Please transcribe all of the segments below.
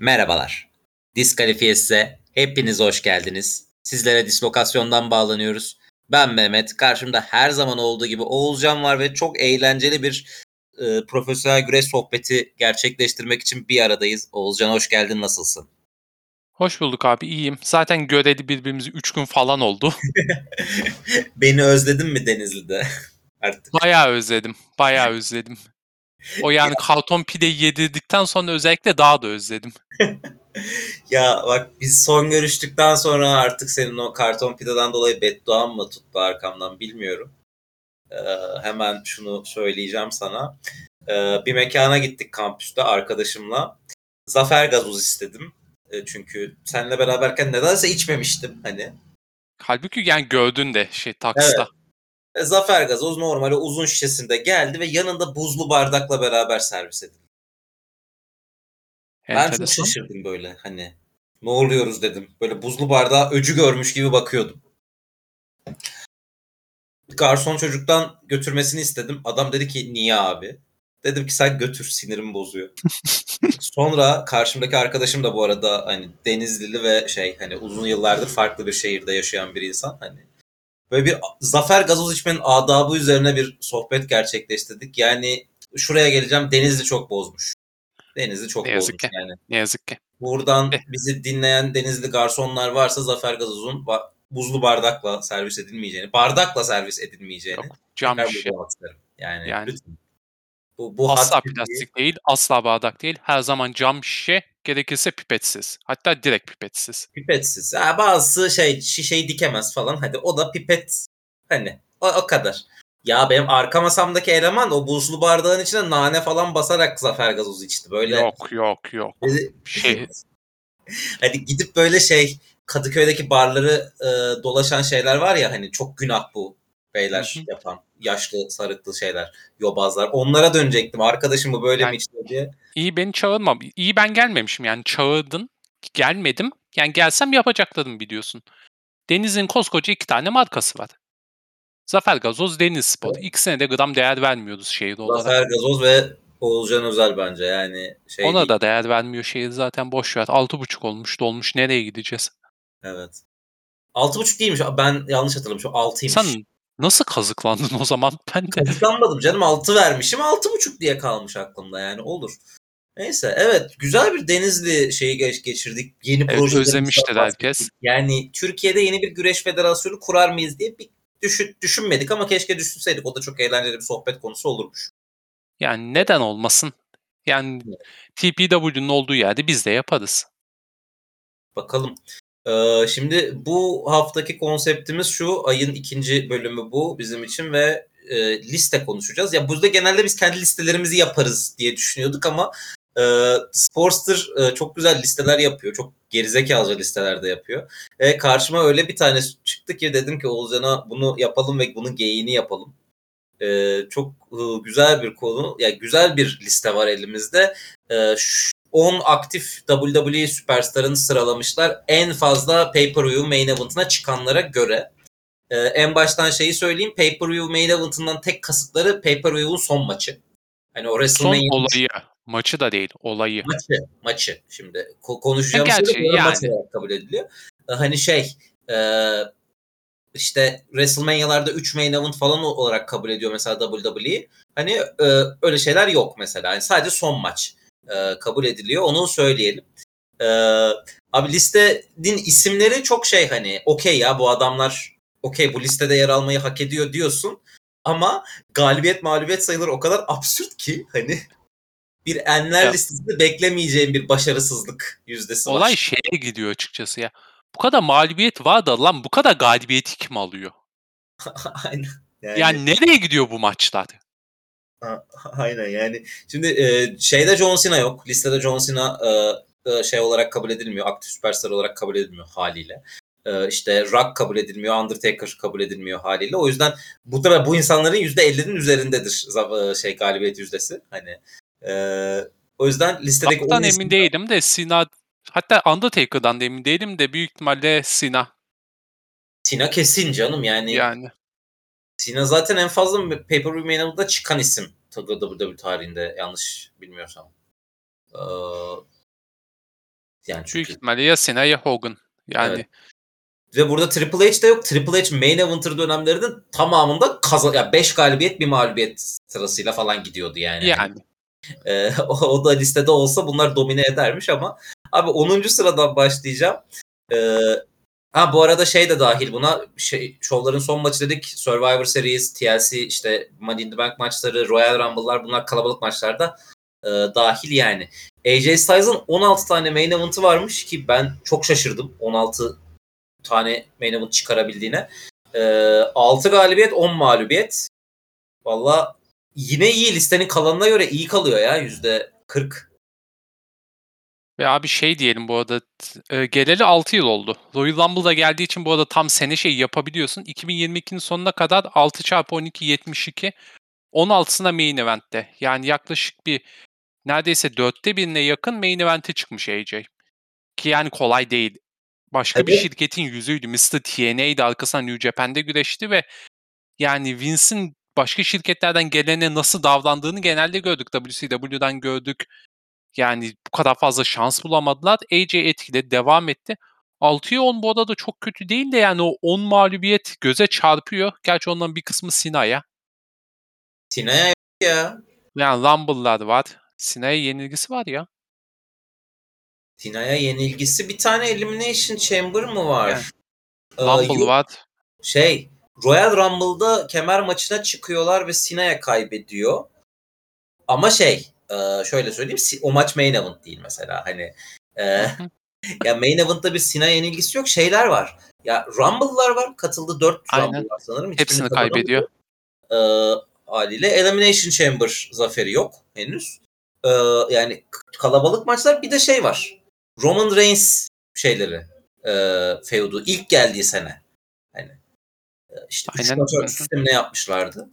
Merhabalar. Diskalifiyesi'ne hepiniz hoş geldiniz. Sizlere dislokasyondan bağlanıyoruz. Ben Mehmet. Karşımda her zaman olduğu gibi Oğulcan var ve çok eğlenceli bir e, profesyonel güreş sohbeti gerçekleştirmek için bir aradayız. Oğulcan hoş geldin. Nasılsın? Hoş bulduk abi iyiyim. Zaten göreli birbirimizi 3 gün falan oldu. Beni özledin mi Denizli'de? Artık. Bayağı özledim. Bayağı özledim. O yani karton pide yedirdikten sonra özellikle daha da özledim. ya bak biz son görüştükten sonra artık senin o karton pideden dolayı bedduan mı tuttu arkamdan bilmiyorum. Ee, hemen şunu söyleyeceğim sana. Ee, bir mekana gittik kampüste arkadaşımla. Zafer gazoz istedim. Ee, çünkü seninle beraberken nedense içmemiştim hani. Halbuki yani gördün de şey taksita. Evet. E, Zafer gazoz normali uzun şişesinde geldi ve yanında buzlu bardakla beraber servis edildi. Ben çok şaşırdım böyle hani. Ne oluyoruz dedim. Böyle buzlu bardağı öcü görmüş gibi bakıyordum. Garson çocuktan götürmesini istedim. Adam dedi ki niye abi? Dedim ki sen götür sinirim bozuyor. Sonra karşımdaki arkadaşım da bu arada hani Denizlili ve şey hani uzun yıllardır farklı bir şehirde yaşayan bir insan hani böyle bir zafer gazoz içmenin adabı üzerine bir sohbet gerçekleştirdik. Yani şuraya geleceğim Denizli çok bozmuş. Denizli çok ne yazık bozmuş ki. yani. Ne yazık ki. Buradan bizi dinleyen Denizli garsonlar varsa Zafer Gazoz'un buzlu bardakla servis edilmeyeceğini, bardakla servis edilmeyeceğini Yok, cam şişe. Yani, yani lütfen. Bu, bu asla plastik değil, asla bardak değil. Her zaman cam şişe, gerekirse pipetsiz. Hatta direkt pipetsiz. Pipetsiz. Ha, bazısı şey şişeyi dikemez falan. Hadi o da pipet hani o, o kadar. Ya benim arka masamdaki eleman o buzlu bardağın içine nane falan basarak zafer gazozu içti. Böyle Yok yok yok. Şey hani gidip böyle şey Kadıköy'deki barları e, dolaşan şeyler var ya hani çok günah bu beyler Hı-hı. yapan yaşlı sarıklı şeyler yobazlar onlara dönecektim arkadaşım bu böyle yani, mi içiyor diye. İyi beni çağırma iyi ben gelmemişim yani çağırdın gelmedim yani gelsem yapacakladım biliyorsun. Deniz'in koskoca iki tane markası var. Zafer Gazoz, Deniz Spor. Evet. İkisine de gram değer vermiyoruz şehir olarak. Zafer Gazoz ve Oğulcan Özel bence yani. Şey Ona değil. da değer vermiyor şehir zaten boş ver. 6.5 olmuş dolmuş nereye gideceğiz? Evet. 6.5 değilmiş ben yanlış hatırlamışım 6'ymış. Sen nasıl kazıklandın o zaman? Ben de... Kazıklanmadım canım 6 vermişim 6.5 diye kalmış aklımda yani olur. Neyse evet güzel bir Denizli şeyi geç, geçirdik. Yeni evet, proje özlemiştir herkes. Yani Türkiye'de yeni bir güreş federasyonu kurar mıyız diye bir düşün, düşünmedik ama keşke düşünseydik. O da çok eğlenceli bir sohbet konusu olurmuş. Yani neden olmasın? Yani TPW'nun olduğu yerde biz de yaparız. Bakalım. Ee, şimdi bu haftaki konseptimiz şu. Ayın ikinci bölümü bu bizim için ve e, liste konuşacağız. Ya burada genelde biz kendi listelerimizi yaparız diye düşünüyorduk ama e, Sportster e, çok güzel listeler yapıyor. Çok gerizekalıca listeler de yapıyor. E, karşıma öyle bir tane çıktı ki dedim ki Oğuzcan'a bunu yapalım ve bunun geyiğini yapalım. E, çok e, güzel bir konu. Yani güzel bir liste var elimizde. E, 10 aktif WWE süperstarını sıralamışlar. En fazla pay-per-view main event'ına çıkanlara göre. Ee, en baştan şeyi söyleyeyim. Pay-per-view main event'ından tek kasıtları pay-per-view'un son maçı. Hani o WrestleMania son olayı. Maçı da değil, olayı. Maçı, maçı. Şimdi konuşacağımız şey de yani. maç olarak kabul ediliyor. Ee, hani şey, e, işte WrestleMania'larda 3 main event falan olarak kabul ediyor mesela WWE. Hani e, öyle şeyler yok mesela. Yani sadece son maç e, kabul ediliyor. Onu söyleyelim. E, abi listenin isimleri çok şey hani okey ya bu adamlar okey bu listede yer almayı hak ediyor diyorsun. Ama galibiyet mağlubiyet sayıları o kadar absürt ki hani bir enler ya. listesinde beklemeyeceğim bir başarısızlık yüzdesi var. Olay şeye gidiyor açıkçası ya. Bu kadar mağlubiyet var da lan bu kadar galibiyeti kim alıyor? Aynen. Yani... yani nereye gidiyor bu maçlar? aynen yani. Şimdi e, şeyde John Cena yok. Listede John Cena e, e, şey olarak kabul edilmiyor. Aktif süperstar olarak kabul edilmiyor haliyle. E, işte Rock kabul edilmiyor. Undertaker kabul edilmiyor haliyle. O yüzden bu da bu insanların %50'nin üzerindedir e, şey galibiyet yüzdesi. Hani e, o yüzden listedeki Rock'tan emin isim... değilim de Cena hatta Undertaker'dan da emin değilim de büyük ihtimalle Cena. Cena kesin canım yani. Yani. Cena zaten en fazla pay-per-view main event'da çıkan isim WWE tarihinde yanlış bilmiyorsam. Ee, Yani Büyük çünkü ihtimalle ya Cena ya Hogan. Yani Evet. ve burada Triple H de yok. Triple H main eventer dönemlerinin tamamında kaza ya 5 galibiyet bir mağlubiyet sırasıyla falan gidiyordu yani. yani. Ee, o, o da listede olsa bunlar domine edermiş ama abi 10. sıradan başlayacağım. Ee, ha bu arada şey de dahil buna şey şovların son maçı dedik. Survivor Series, TLC işte Money in the Bank maçları, Royal Rumble'lar bunlar kalabalık maçlarda e, dahil yani. AJ Styles'ın 16 tane main event'ı varmış ki ben çok şaşırdım 16 tane main event çıkarabildiğine. Ee, 6 galibiyet 10 mağlubiyet. Valla yine iyi listenin kalanına göre iyi kalıyor ya yüzde 40. Ve abi şey diyelim bu arada e, geleli 6 yıl oldu. Royal Rumble'da geldiği için bu arada tam sene şey yapabiliyorsun. 2022'nin sonuna kadar 6 çarpı 12 72 16'sına main event'te. Yani yaklaşık bir neredeyse dörtte birine yakın main event'e çıkmış AJ. Ki yani kolay değil. Başka bir Evet. şirketin yüzüydü. Mr. TNA'ydı arkasından New Japan'de güreşti ve yani Vince'in başka şirketlerden gelene nasıl davrandığını genelde gördük. WCW'dan gördük. Yani bu kadar fazla şans bulamadılar. AJ etkiledi, devam etti. 6'ya 10 bu arada da çok kötü değil de yani o 10 mağlubiyet göze çarpıyor. Gerçi onların bir kısmı Sina'ya. Sina'ya ya. Yani Rumble'lar var. Sina'ya yenilgisi var ya. Sina'ya yenilgisi bir tane Elimination Chamber mı var? Yani. Ee, Rumble yok, var. Şey Royal Rumble'da kemer maçına çıkıyorlar ve Sina'ya kaybediyor. Ama şey e, şöyle söyleyeyim o maç main event değil mesela hani e, ya main event'ta bir Sina yenilgisi yok şeyler var. Ya Rumble'lar var katıldı 4 Aynen. Rumble var sanırım. Hiçbirini Hepsini kaybediyor. e, haliyle Elimination Chamber zaferi yok henüz. E, yani kalabalık maçlar bir de şey var. Roman Reigns şeyleri e, feudu ilk geldiği sene. Hani e, işte 3 Aynen. maç Hı hı. üst üste mi ne yapmışlardı?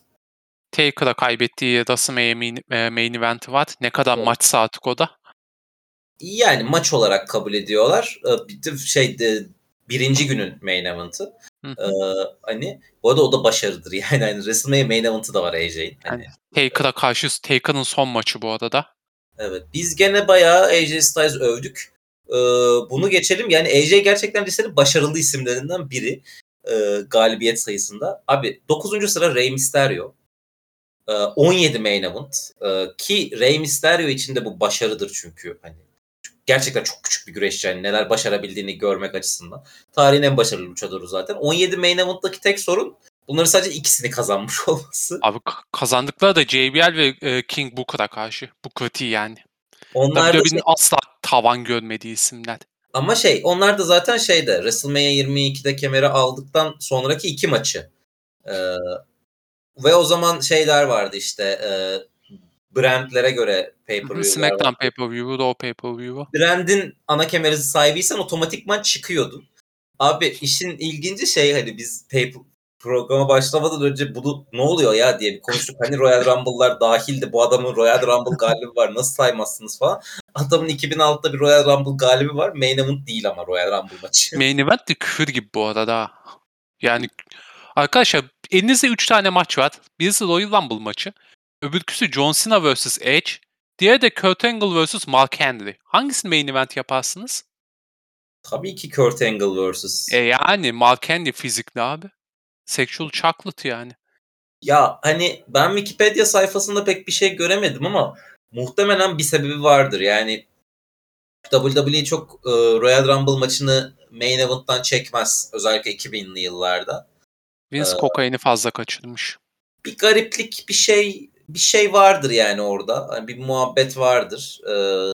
Taker'a kaybettiği WrestleMania main, e, main event'i var. Ne kadar Evet. maç saati o da. Yani maç olarak kabul ediyorlar. E, şey de, birinci günün main event'ı. Hı E, hani bu arada o da başarıdır yani. hani WrestleMania main event'ı da var AJ'in. Hani, Taker'a karşı Taker'ın son maçı bu arada. Evet. Biz gene bayağı AJ Styles övdük. Ee, bunu geçelim. Yani AJ gerçekten listenin başarılı isimlerinden biri. Ee, galibiyet sayısında. Abi 9. sıra Rey Mysterio. Ee, 17 main event. Ee, ki Rey Mysterio için de bu başarıdır çünkü. Hani gerçekten çok küçük bir güreşçi. Yani neler başarabildiğini görmek açısından. Tarihin en başarılı luchadoru zaten. 17 main event'taki tek sorun bunların sadece ikisini kazanmış olması. Abi kazandıkları da JBL ve e, King Booker'a karşı. Booker T yani. Onlar WWE'nin asla tavan görmediği isimler. Ama şey onlar da zaten şeyde WrestleMania 22'de kemeri aldıktan sonraki iki maçı. Ee, ve o zaman şeyler vardı işte e, brandlere göre pay-per-view'lar SmackDown vardı. pay-per-view'u, Raw pay-per-view'u. Brandin ana kemeri sahibiysen otomatikman çıkıyordun. Abi işin ilginci şey hani biz pay programa başlamadan önce bunu ne oluyor ya diye bir konuştuk. Hani Royal Rumble'lar dahildi. Bu adamın Royal Rumble galibi var. Nasıl saymazsınız falan. Adamın 2006'da bir Royal Rumble galibi var. Main event değil ama Royal Rumble maçı. Main event de küfür gibi bu arada. Yani arkadaşlar elinizde 3 tane maç var. Birisi Royal Rumble maçı. Öbürküsü John Cena vs. Edge. Diğeri de Kurt Angle vs. Mark Henry. Hangisini main event yaparsınız? Tabii ki Kurt Angle vs. E yani Mark Henry fizikli abi. Sexual chocolate yani. Ya hani ben Wikipedia sayfasında pek bir şey göremedim ama muhtemelen bir sebebi vardır. Yani WWE çok e, Royal Rumble maçını main event'tan çekmez. Özellikle 2000'li yıllarda. Vince Ee, kokaini fazla kaçırmış. Bir gariplik bir şey bir şey vardır yani orada. Hani bir muhabbet vardır. Ee,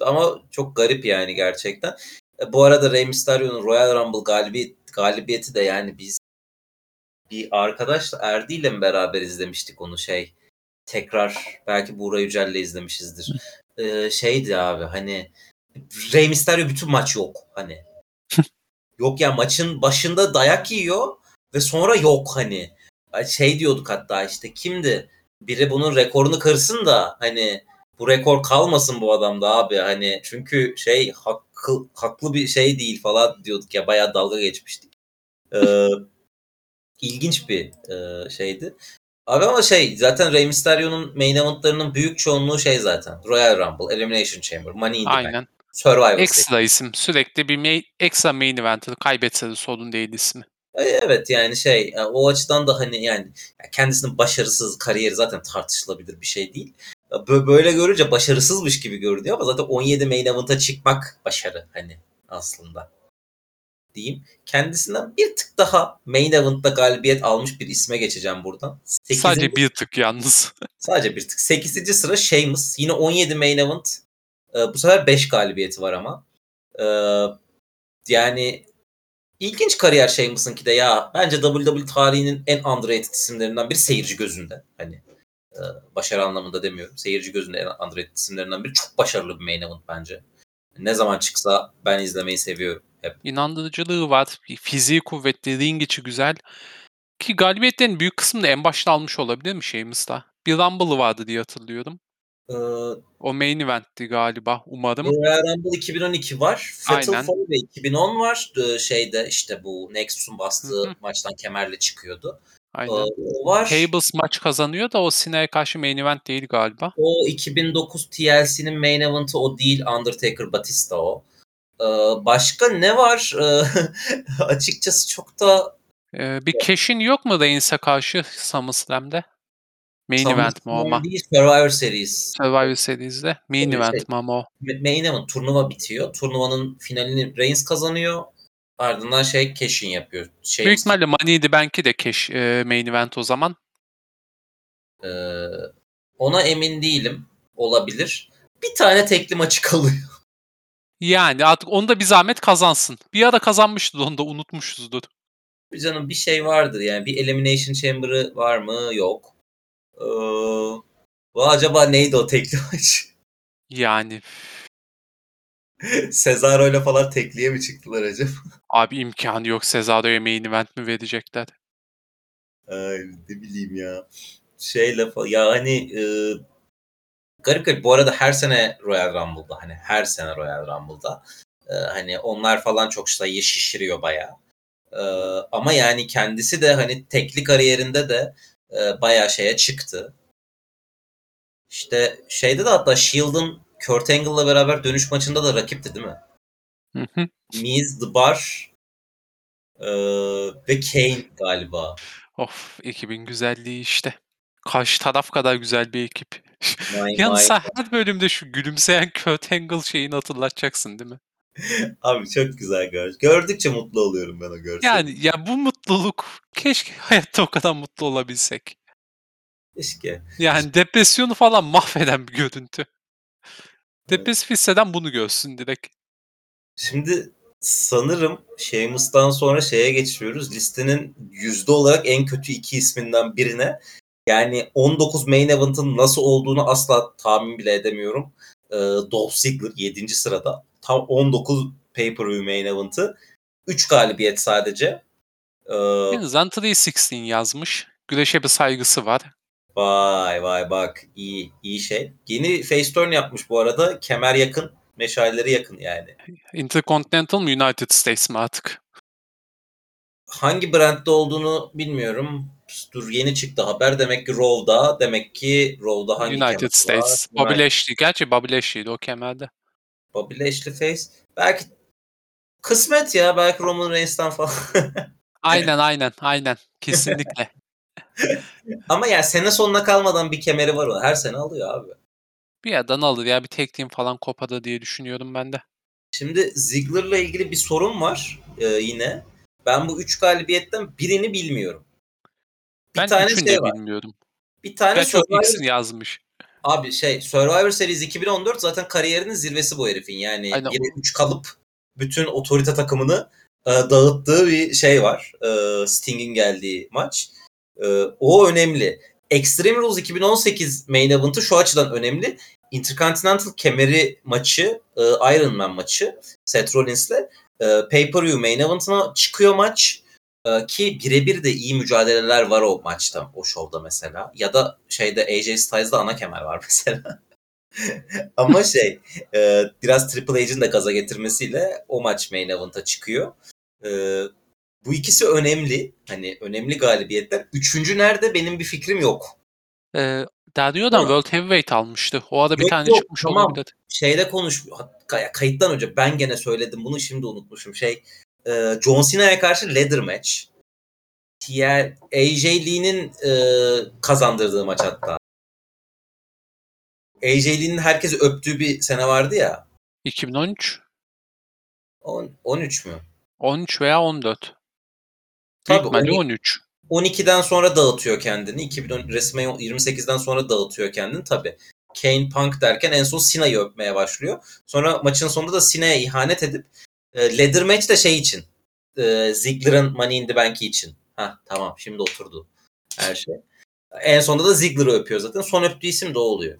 ama çok garip yani gerçekten. E, bu arada Rey Mysterio'nun Royal Rumble galibiyet, galibiyeti de yani biz bir arkadaşla Erdi ile mi beraber izlemiştik onu şey tekrar belki Buğra Yücel'le izlemişizdir. Ee, şeydi abi hani Rey Mysterio bütün maç yok hani. yok ya maçın başında dayak yiyor ve sonra yok hani. Şey diyorduk hatta işte kimdi? Biri bunun rekorunu kırsın da hani bu rekor kalmasın bu adamda abi hani çünkü şey hakkı, haklı bir şey değil falan diyorduk ya bayağı dalga geçmiştik. Ee, ilginç bir e, şeydi. Abi ama şey zaten Rey Mysterio'nun main eventlarının büyük çoğunluğu şey zaten. Royal Rumble, Elimination Chamber, Money in the Bank. Aynen. Survivor Series. Ekstra isim. Sürekli bir main, ekstra main event'ı kaybetse de sorun değil ismi. E, Evet yani şey e, o açıdan da hani yani kendisinin başarısız kariyeri zaten tartışılabilir bir şey değil. Bö- Böyle görünce başarısızmış gibi görünüyor ama zaten 17 main event'a çıkmak başarı hani aslında diyeyim. Kendisinden bir tık daha main event'ta galibiyet almış bir isme geçeceğim buradan. Sekizinci- Sadece bir tık yalnız. Sadece bir tık. 8. sıra Sheamus. Yine 17 main event. Ee, bu sefer 5 galibiyeti var ama. Ee, yani ilginç kariyer Sheamus'unki de ya. Bence WWE tarihinin en underrated isimlerinden biri seyirci gözünde. Hani e, başarı anlamında demiyorum. Seyirci gözünde en underrated isimlerinden biri. Çok başarılı bir main event bence. Ne zaman çıksa ben izlemeyi seviyorum hep. İnandırıcılığı var. Fiziği kuvvetli, ring içi güzel. Ki galibiyetlerin büyük kısmını en başta almış olabilir mi Sheamus'ta? Bir Rumble'ı vardı diye hatırlıyorum. Ee, O main event'ti galiba umarım. Royal Rumble 2012 var. Fatal. Four ve 2010 var. Ee, şeyde işte bu Nexus'un bastığı Hı hı. maçtan kemerle çıkıyordu. Aynen. O var. Tables maç kazanıyor da o Sina'ya karşı main event değil galiba. O 2009 TLC'nin main event'ı o değil. Undertaker Batista o. Ee, başka ne var? Ee, açıkçası çok da Ee, bir Cash'in yok mu Reigns'e karşı SummerSlam'de? Main event mi o ama? Değil, Survivor Series. Survivor Series'de. Main Tabii event mi ama o? Ma- Main event turnuva bitiyor. Turnuvanın finalini Reigns kazanıyor. Ardından şey Cashin yapıyor. Şey, Büyük ihtimalle Money in the Bank'i de Cash e, main event o zaman. Ee, ona emin değilim. Olabilir. Bir tane tekli maçı kalıyor. Yani artık onu da bir zahmet kazansın. Bir ara kazanmıştı onu da unutmuşuzdur. Bir Canım bir şey vardır yani. Bir Elimination Chamber'ı var mı? Yok. Ee, bu acaba neydi o tekli maç? Yani Cesaro ile falan tekliye mi çıktılar acaba? abi imkanı yok Cesaro'ya main event mi verecekler? Ay, ne bileyim ya. Şeyle falan. Ya hani e, garip garip. Bu arada her sene Royal Rumble'da hani her sene Royal Rumble'da e, hani onlar falan çok sayıyı şişiriyor bayağı. E, ama yani kendisi de hani tekli kariyerinde de e, bayağı şeye çıktı. İşte şeyde de hatta Shield'ın Kurt Angle'la beraber dönüş maçında da rakipti değil mi? Hı hı. Miz, The Bar e, ve Kane galiba. of ekibin güzelliği işte. Karşı taraf kadar güzel bir ekip. Yalnız sen her bölümde şu gülümseyen Kurt Angle şeyini hatırlatacaksın değil mi? Abi çok güzel gör. Gördükçe mutlu oluyorum ben o görseli. Yani ya bu mutluluk keşke hayatta o kadar mutlu olabilsek. Keşke. Yani depresyonu falan mahveden bir görüntü. Depresif hisseden bunu görsün direkt. Şimdi sanırım Sheamus'tan sonra şeye geçiyoruz. Listenin yüzde olarak en kötü iki isminden birine. Yani 19 main event'ın nasıl olduğunu asla tahmin bile edemiyorum. Ee, Dolph Ziggler 7. sırada. Tam 19 pay-per-view main event'ı. 3 galibiyet sadece. Ee, Ant 316 yazmış. Güreşe bir saygısı var. vay vay bak iyi iyi şey. Yeni face turn yapmış bu arada. Kemer yakın. Meşaleleri yakın yani. Intercontinental mı United States mi artık? hangi brandde olduğunu bilmiyorum. Dur yeni çıktı haber. Demek ki Raw'da. Demek ki Raw'da hangi kemer United States. var? Bobby Lashley. Gerçi Bobby Lashley'di o kemerde. Bobby Lashley face. Belki kısmet ya. Belki Roman Reigns'ten falan. Aynen aynen aynen. Kesinlikle. Ama ya sene sonuna kalmadan bir kemeri var o. Her sene alıyor abi. bir yerden alır ya bir tek team falan kopada diye düşünüyorum ben de. Şimdi Ziggler'la ilgili bir sorun var e, yine. Ben bu üç galibiyetten birini bilmiyorum. Bir Ben tane şey de var. bilmiyorum. Bir tane Ben çok Survivor X'ini yazmış. Abi şey Survivor Series 2014 zaten kariyerinin zirvesi bu herifin. Yani Aynen. 1'e 3 kalıp bütün otorite takımını e, dağıttığı bir şey var. E, Sting'in geldiği maç. E, o önemli. Extreme Rules 2018 main event'ı şu açıdan önemli. Intercontinental kemeri maçı, e, Iron Man maçı Seth Rollins'le e, pay-per-view main event'ına çıkıyor maç. E, ki birebir de iyi mücadeleler var o maçta, o şovda mesela. Ya da şeyde AJ Styles'da ana kemer var mesela. Ama şey e, biraz Triple H'in de gaza getirmesiyle o maç main event'a çıkıyor. E, bu ikisi önemli. Hani önemli galibiyetler. Üçüncü nerede benim bir fikrim yok. Ee, Ama- World Heavyweight almıştı. O arada bir Yok, tane yok, çıkmış tamam. olabilir. Şeyde konuş kay- kayıttan önce ben gene söyledim bunu şimdi unutmuşum. Şey e, John Cena'ya karşı ladder match. Diğer AJ Lee'nin e, kazandırdığı maç hatta. AJ Lee'nin herkesi öptüğü bir sene vardı ya. 2013, On- 13 mü? 13 veya 14. Büyük Tabii, 12 13. 12'den sonra dağıtıyor kendini. 2010 resmen 28'den sonra dağıtıyor kendini tabii. Kane Punk derken en son Sina'yı öpmeye başlıyor. Sonra maçın sonunda da Sina'ya ihanet edip e, ladder match de şey için. E, Ziggler'ın Money in the Bank'i için. Ha tamam şimdi oturdu her şey. En sonunda da Ziggler'ı öpüyor zaten. Son öptüğü isim de o oluyor.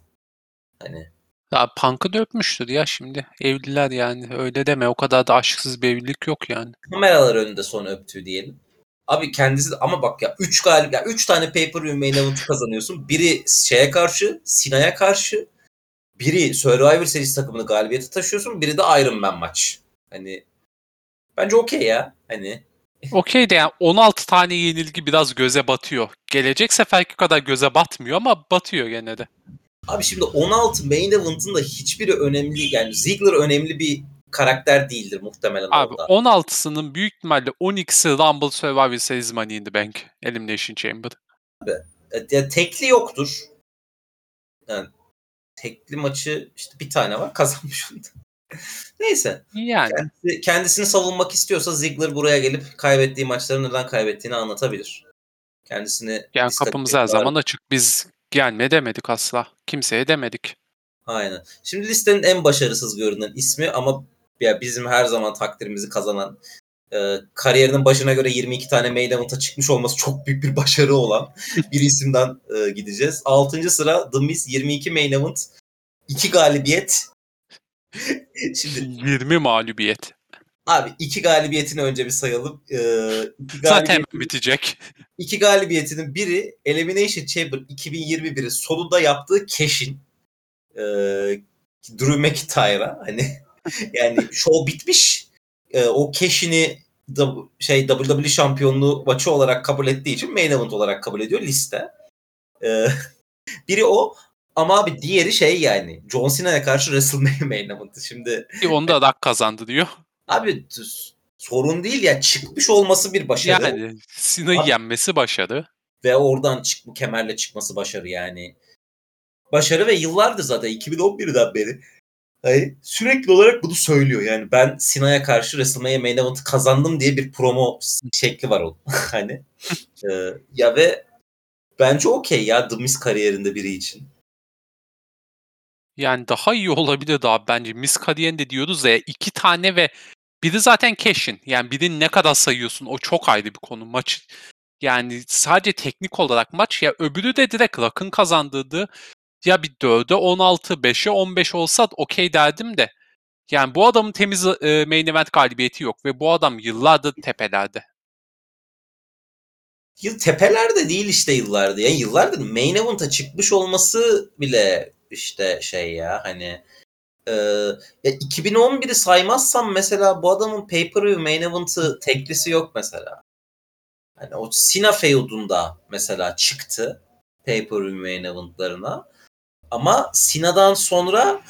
Hani Ya Punk'ı da öpmüştür ya şimdi. Evliler yani. Öyle deme. O kadar da aşksız bir evlilik yok yani. kameralar önünde son öptüğü diyelim. Abi kendisi de, ama bak ya 3 galip ya 3 tane pay-per-view main event kazanıyorsun. Biri şeye karşı, Sina'ya karşı. Biri Survivor Series takımını galibiyete taşıyorsun. Biri de Iron Man maç. Hani bence okey ya. Hani Okey de yani 16 tane yenilgi biraz göze batıyor. Gelecek seferki kadar göze batmıyor ama batıyor gene de. abi şimdi 16 main event'ın da hiçbiri önemli yani Ziggler önemli bir karakter değildir muhtemelen Abi orada. 16'sının büyük ihtimalle 12'si Rumble Survivor Series Money in the Bank. Elimination Chamber. E, Ya tekli yoktur. Yani tekli maçı işte bir tane var kazanmış onda. Neyse. Yani Kendisi- kendisini savunmak istiyorsa Ziggler buraya gelip kaybettiği maçları neden kaybettiğini anlatabilir. Kendisini yani kapımız her zaman açık. Biz gelme demedik asla. Kimseye demedik. Aynen. Şimdi listenin en başarısız görünen ismi ama ya bizim her zaman takdirimizi kazanan e, kariyerinin başına göre 22 tane main event'a çıkmış olması çok büyük bir başarı olan bir isimden e, gideceğiz. 6. sıra The Miz 22 main event 2 galibiyet. Şimdi 20 mağlubiyet. abi iki galibiyetini önce bir sayalım. E, iki Zaten bitecek. İki galibiyetinin biri Elimination Chamber 2021'in sonunda yaptığı Cash'in e, Drew McIntyre'a hani yani show bitmiş. E, o Cash'ini şey WWE şampiyonluğu maçı olarak kabul ettiği için main event olarak kabul ediyor liste. E, biri o ama abi diğeri şey yani John Cena'ya karşı WrestleMania main event'ı. Şimdi Onu da kazandı diyor. abi sorun değil ya çıkmış olması bir başarı. Yani Abi- yenmesi başarı. ve oradan çık kemerle çıkması başarı yani. Başarı ve yıllardır zaten 2011'den beri. Hani sürekli olarak bunu söylüyor. Yani ben Sina'ya karşı WrestleMania Main Event'ı kazandım diye bir promo şekli var onun. hani. Ee, ya ve bence okey ya The Miz kariyerinde biri için. Yani daha iyi olabilir daha bence. Miss kariyerinde diyoruz ya iki tane ve biri zaten Cash'in. Yani birini ne kadar sayıyorsun o çok ayrı bir konu. Maç yani sadece teknik olarak maç ya öbürü de direkt Rock'ın kazandırdığı ya bir 4'e 16, 5'e 15 olsa okey derdim de. Yani bu adamın temiz e, main event galibiyeti yok ve bu adam yıllardır tepelerde. Yıl tepelerde değil işte yıllardır. Yani yıllardır Main Event'a çıkmış olması bile işte şey ya hani e, ya 2011'i saymazsam mesela bu adamın pay-per-view Main Event'ı teklisi yok mesela. Hani o Cena feudunda mesela çıktı pay-per-view Main Event'larına. Ama Sina'dan sonra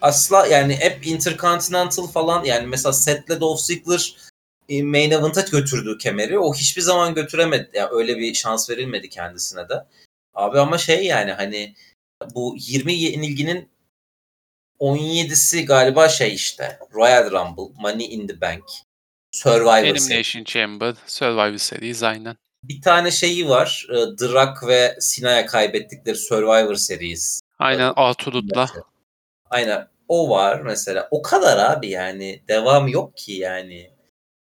asla yani hep Intercontinental falan yani mesela Seth'le Dolph Ziggler e, main event'a götürdü kemeri. O hiçbir zaman götüremedi. Yani öyle bir şans verilmedi kendisine de. Abi ama şey yani hani bu 20 yenilginin 17'si galiba şey işte. Royal Rumble, Money in the Bank, Survivor Series. Elimination Chamber, Survivor Series aynen. Bir tane şeyi var. e, The Rock ve Sina'ya kaybettikleri Survivor Series. Aynen Arturut'la. Aynen. O var mesela. O kadar abi yani. Devamı yok ki yani.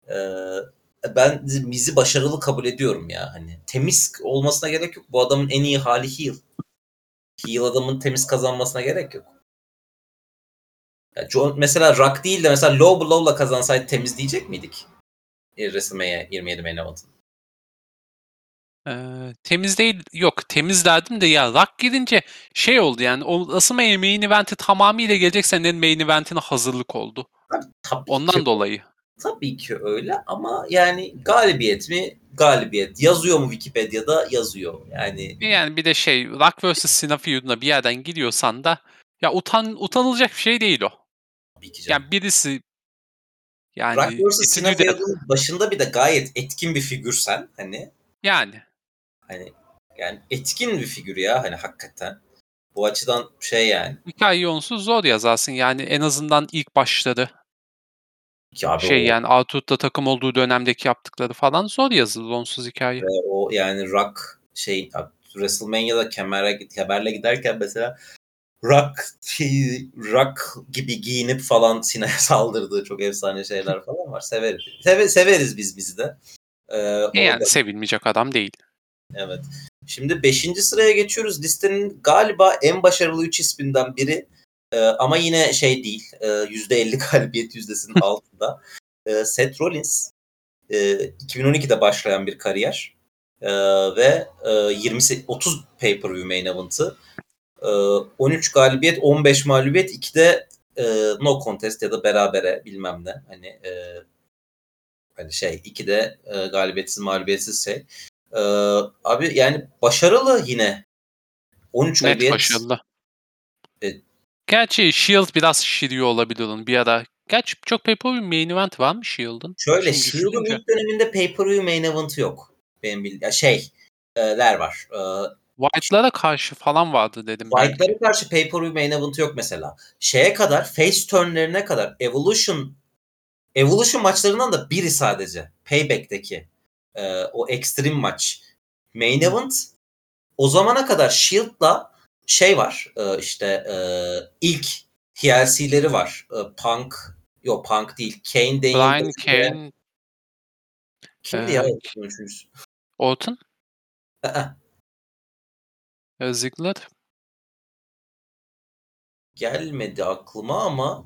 Ee, ben Miz'i başarılı kabul ediyorum ya. Hani temiz olmasına gerek yok. Bu adamın en iyi hali heel. Heel adamın temiz kazanmasına gerek yok. Ya John, mesela Rock değil de mesela Low Blow'la kazansaydı temiz diyecek miydik? E, WrestleMania 27 main event'ın. Ee, temiz değil yok temiz derdim de ya Rock girince şey oldu yani o WrestleMania main eventi tamamıyla gelecek senenin main eventine hazırlık oldu. Tabii Ondan ki, dolayı. Tabii ki öyle ama yani galibiyet mi? Galibiyet. Yazıyor mu Wikipedia'da? Yazıyor. Yani Yani bir de şey Rock vs. Feud'una bir yerden gidiyorsan da ya utan utanılacak bir şey değil o. Tabii ki canım. Yani birisi yani Rock vs. Feudunun başında bir de gayet etkin bir figürsen hani yani hani yani etkin bir figür ya hani hakikaten. Bu açıdan şey yani. hikayeyi onsuz zor yazarsın. Yani en azından ilk başları Ki abi şey o, yani Artur'da takım olduğu dönemdeki yaptıkları falan zor yazılır onsuz hikaye. ve o yani Rock şey WrestleMania'da kemere, kemerle giderken mesela Rock şey, Rock gibi giyinip falan Sina'ya saldırdığı çok efsane şeyler falan var. Severiz. Seve, severiz biz bizi de. Ee, onu Yani sevilmeyecek adam değil. Evet. Şimdi 5. sıraya geçiyoruz. Listenin galiba en başarılı 3 isminden biri. Ee, ama yine şey değil. E, %50 galibiyet yüzdesinin altında. Ee, Seth Rollins. e, 2012'de başlayan bir kariyer. Ee, ve e, 20 30 pay-per-view main event'ı. Ee, 13 galibiyet, 15 mağlubiyet, 2 de e, no contest ya da berabere bilmem ne. Hani e, hani şey, 2 de e, galibiyetsiz mağlubiyetsiz şey. Ee, abi yani başarılı yine. 13 Net galibiyet. başarılı. Gerçi Shield biraz şiriyor olabilir onun bir ara. Gerçi çok pay-per-view main event var mı Shield'ın? Şöyle Şimdi Shield'ın ilk döneminde pay-per-view main event'ı yok. Benim bildiğim. Şey, e, ler var. Ee, White'lara karşı falan vardı dedim. White'lara karşı pay-per-view main event'ı yok mesela. Şeye kadar, face turn'lerine kadar Evolution Evolution maçlarından da biri sadece. Payback'teki e, o extreme maç. Main event o zamana kadar Shield'la şey var e, işte e, ilk TLC'leri var. E, Punk yok Punk değil. Kane değil. Brian Kane, Kimdi e, ya? üçüncüsü? Orton, Aa, e, Ziggler. gelmedi aklıma ama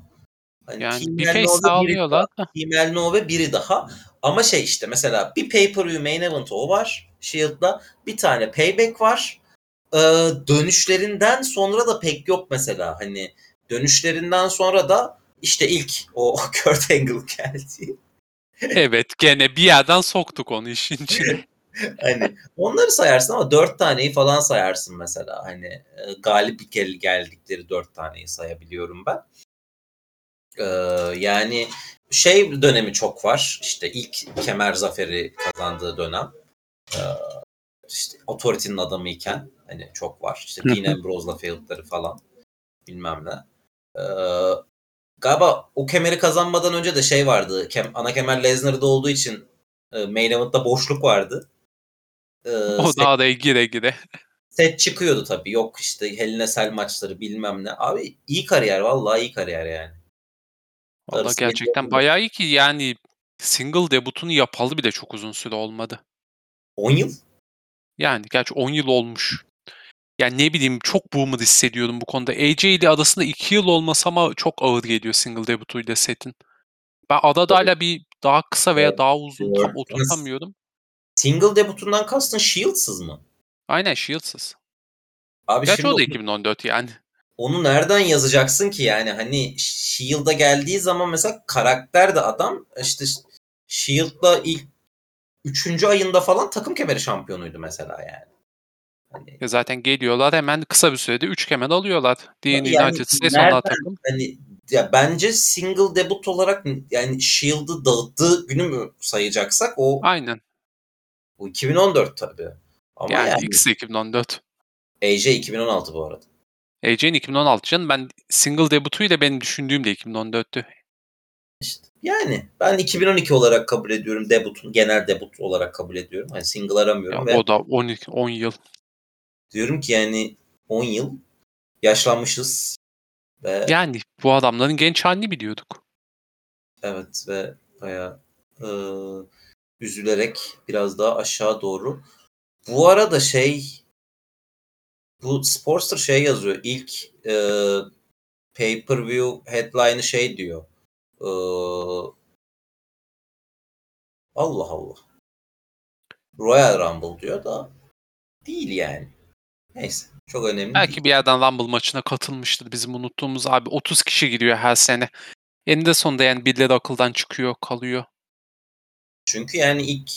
hani Yani bir face sağlıyorlar da. Team El No ve biri daha. Ama şey işte mesela bir pay-per-view main event o var Shield'da. Bir tane payback var. Ee, dönüşlerinden sonra da pek yok mesela. Hani dönüşlerinden sonra da işte ilk o Kurt Angle geldi. Evet gene bir yerden soktuk onu işin içine. hani onları sayarsın ama dört taneyi falan sayarsın mesela. Hani e, galip gel geldikleri dört taneyi sayabiliyorum ben. Ee, yani şey dönemi çok var. İşte ilk kemer zaferi kazandığı dönem. Ee, işte Authority'nin adamıyken hani çok var. İşte. Dean Ambrose'la feudları falan bilmem ne. Ee, galiba o kemeri kazanmadan önce de şey vardı. Kem, ana kemer Lesnar'da olduğu için e, main event'ta boşluk vardı. Ee, o set, da araya gire gire. set çıkıyordu tabii. Yok işte Hell in a Cell maçları bilmem ne. Abi iyi kariyer vallahi iyi kariyer yani. Valla Darısı gerçekten bekliyorum. bayağı iyi ki yani single debutunu yapalı bile çok uzun süre olmadı. 10 yıl. Yani gerçi 10 yıl olmuş. Yani ne bileyim çok boomer hissediyorum bu konuda. AJ ile arasında 2 yıl olması ama çok ağır geliyor single debutuyla setin. Ben arada hala bir daha kısa veya daha uzun tam oturtamıyorum. Single debutundan kastın Shield'sız mı? Aynen Shields'ız. Abi Gerçi şimdi o da onu, 2014 yani. onu nereden yazacaksın ki yani hani Shield'a geldiği zaman mesela karakter de adam işte Shield'la ilk 3. ayında falan takım kemeri şampiyonuydu mesela yani. Hani, Ya zaten geliyorlar hemen kısa bir sürede 3 kemer alıyorlar. Dean Yani United nereden- onlar takım. hani ya bence single debut olarak yani Shield'ı dağıttığı günü mü sayacaksak o, Aynen. o 2014 tabii. Ama Yani, yani, de 2014. AJ 2016 bu arada. AJ'nin 2016 canım. Ben single debutuyla benim düşündüğüm de 2014'tü. İşte yani ben 2012 olarak kabul ediyorum debutun genel debut olarak kabul ediyorum. Hani single aramıyorum Ya ve o da 12 10 yıl. diyorum ki yani 10 yıl yaşlanmışız ve Yani bu adamların genç halini biliyorduk. evet ve bayağı e, üzülerek biraz daha aşağı doğru. Bu arada şey bu Sportster şey yazıyor. İlk e, pay-per-view headline'ı şey diyor. E, Allah Allah. Royal Rumble diyor da değil yani. Neyse. Çok önemli değil. Belki bir yerden Rumble maçına katılmıştır. Bizim unuttuğumuz abi 30 kişi giriyor her sene. Eninde sonunda yani birileri akıldan çıkıyor, kalıyor. Çünkü yani ilk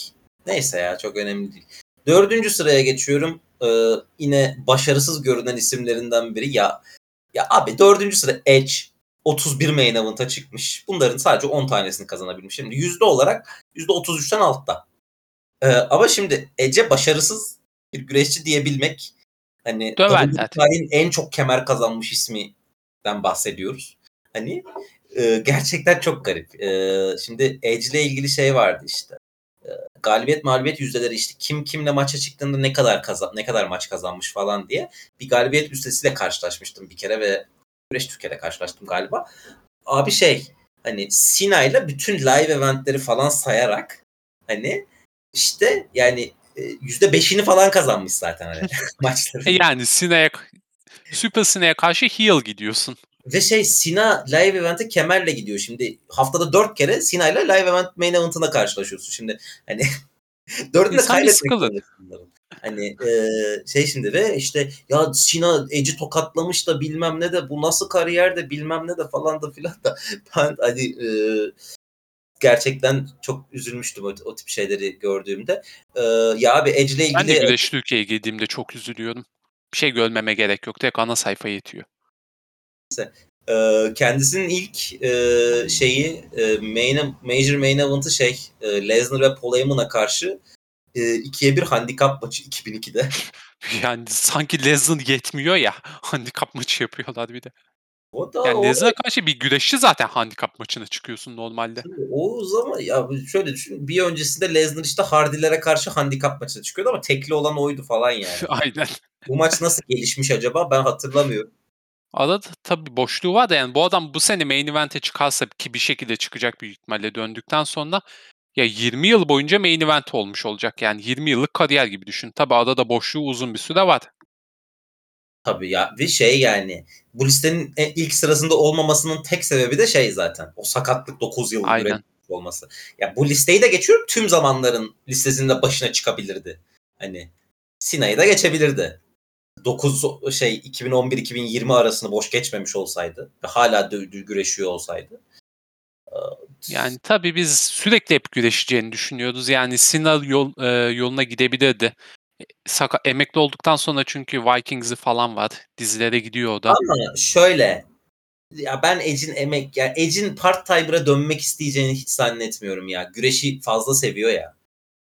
neyse ya çok önemli değil. Dördüncü sıraya geçiyorum. Ee, yine başarısız görünen isimlerinden biri ya ya abi dördüncü sıra Edge. 31 main event'a çıkmış. Bunların sadece 10 tanesini kazanabilmiş. Şimdi yüzde olarak %33'ten altta. Ee, ama şimdi Ece başarısız bir güreşçi diyebilmek hani tarihin en çok kemer kazanmış isminden bahsediyoruz. Hani e, gerçekten çok garip. E, şimdi Edge ile ilgili şey vardı işte. E, galibiyet mağlubiyet yüzdeleri işte kim kimle maça çıktığında ne kadar kazan ne kadar maç kazanmış falan diye bir galibiyet listesiyle karşılaşmıştım bir kere ve Güreş Türkiye'de karşılaştım galiba. Abi şey hani Sina ile bütün live eventleri falan sayarak hani işte yani e, yüzde beşini falan kazanmış zaten hani maçları. E yani Sina'ya Super Sina'ya karşı heel gidiyorsun. Ve şey Sina live event'e kemerle gidiyor. Şimdi haftada dört kere Sina ile live event main event'ına karşılaşıyorsun. Şimdi hani dördünü de kaybetmek. Hani e, şey şimdi ve işte ya Sina Edge'i tokatlamış da bilmem ne de bu nasıl kariyer de bilmem ne de falan da filan da ben hani e, gerçekten çok üzülmüştüm o, o tip şeyleri gördüğümde. E, ya abi Edge'le ilgili Ben de Güreş Türkiye'ye girdiğimde çok üzülüyorum. Bir şey görmeme gerek yok. Tek ana sayfa yetiyor. Ee, kendisinin ilk e, şeyi e, main, Major Main Event'ı şey e, Lesnar ve Paul Heyman'a karşı e, ikiye bir handikap maçı 2002'de. Yani sanki Lesnar yetmiyor ya. Handikap maçı yapıyorlar bir de. O da Yani Lesnar'a karşı bir güreşçi zaten handikap maçına çıkıyorsun normalde. o zaman ya şöyle düşün bir öncesinde Lesnar işte Hardy'lere karşı handikap maçına çıkıyordu ama tekli olan oydu falan yani. Aynen. Bu maç nasıl gelişmiş acaba ben hatırlamıyorum. Arada tabii boşluğu var da yani bu adam bu sene main event'e çıkarsa ki bir şekilde çıkacak büyük ihtimalle döndükten sonra ya 20 yıl boyunca main event olmuş olacak. Yani 20 yıllık kariyer gibi düşün. Tabii arada boşluğu uzun bir süre var. Tabii ya ve şey yani bu listenin e- ilk sırasında olmamasının tek sebebi de şey zaten. O sakatlık 9 yıl Aynen. olması. Ya bu listeyi de geçiyorum tüm zamanların listesinde başına çıkabilirdi. Hani Sina'yı da geçebilirdi. 9 şey 2011-2020 arasını boş geçmemiş olsaydı ve hala güreşiyor olsaydı. Yani tabii biz sürekli hep güreşeceğini düşünüyoruz. Yani Cena yol, e, yoluna gidebilirdi. E, Saka, emekli olduktan sonra çünkü Vikings'i falan var. Dizilere gidiyor o da. Ama şöyle ya ben Edge'in emek ya Edge'in part-timer'a dönmek isteyeceğini hiç zannetmiyorum ya. Güreşi fazla seviyor ya.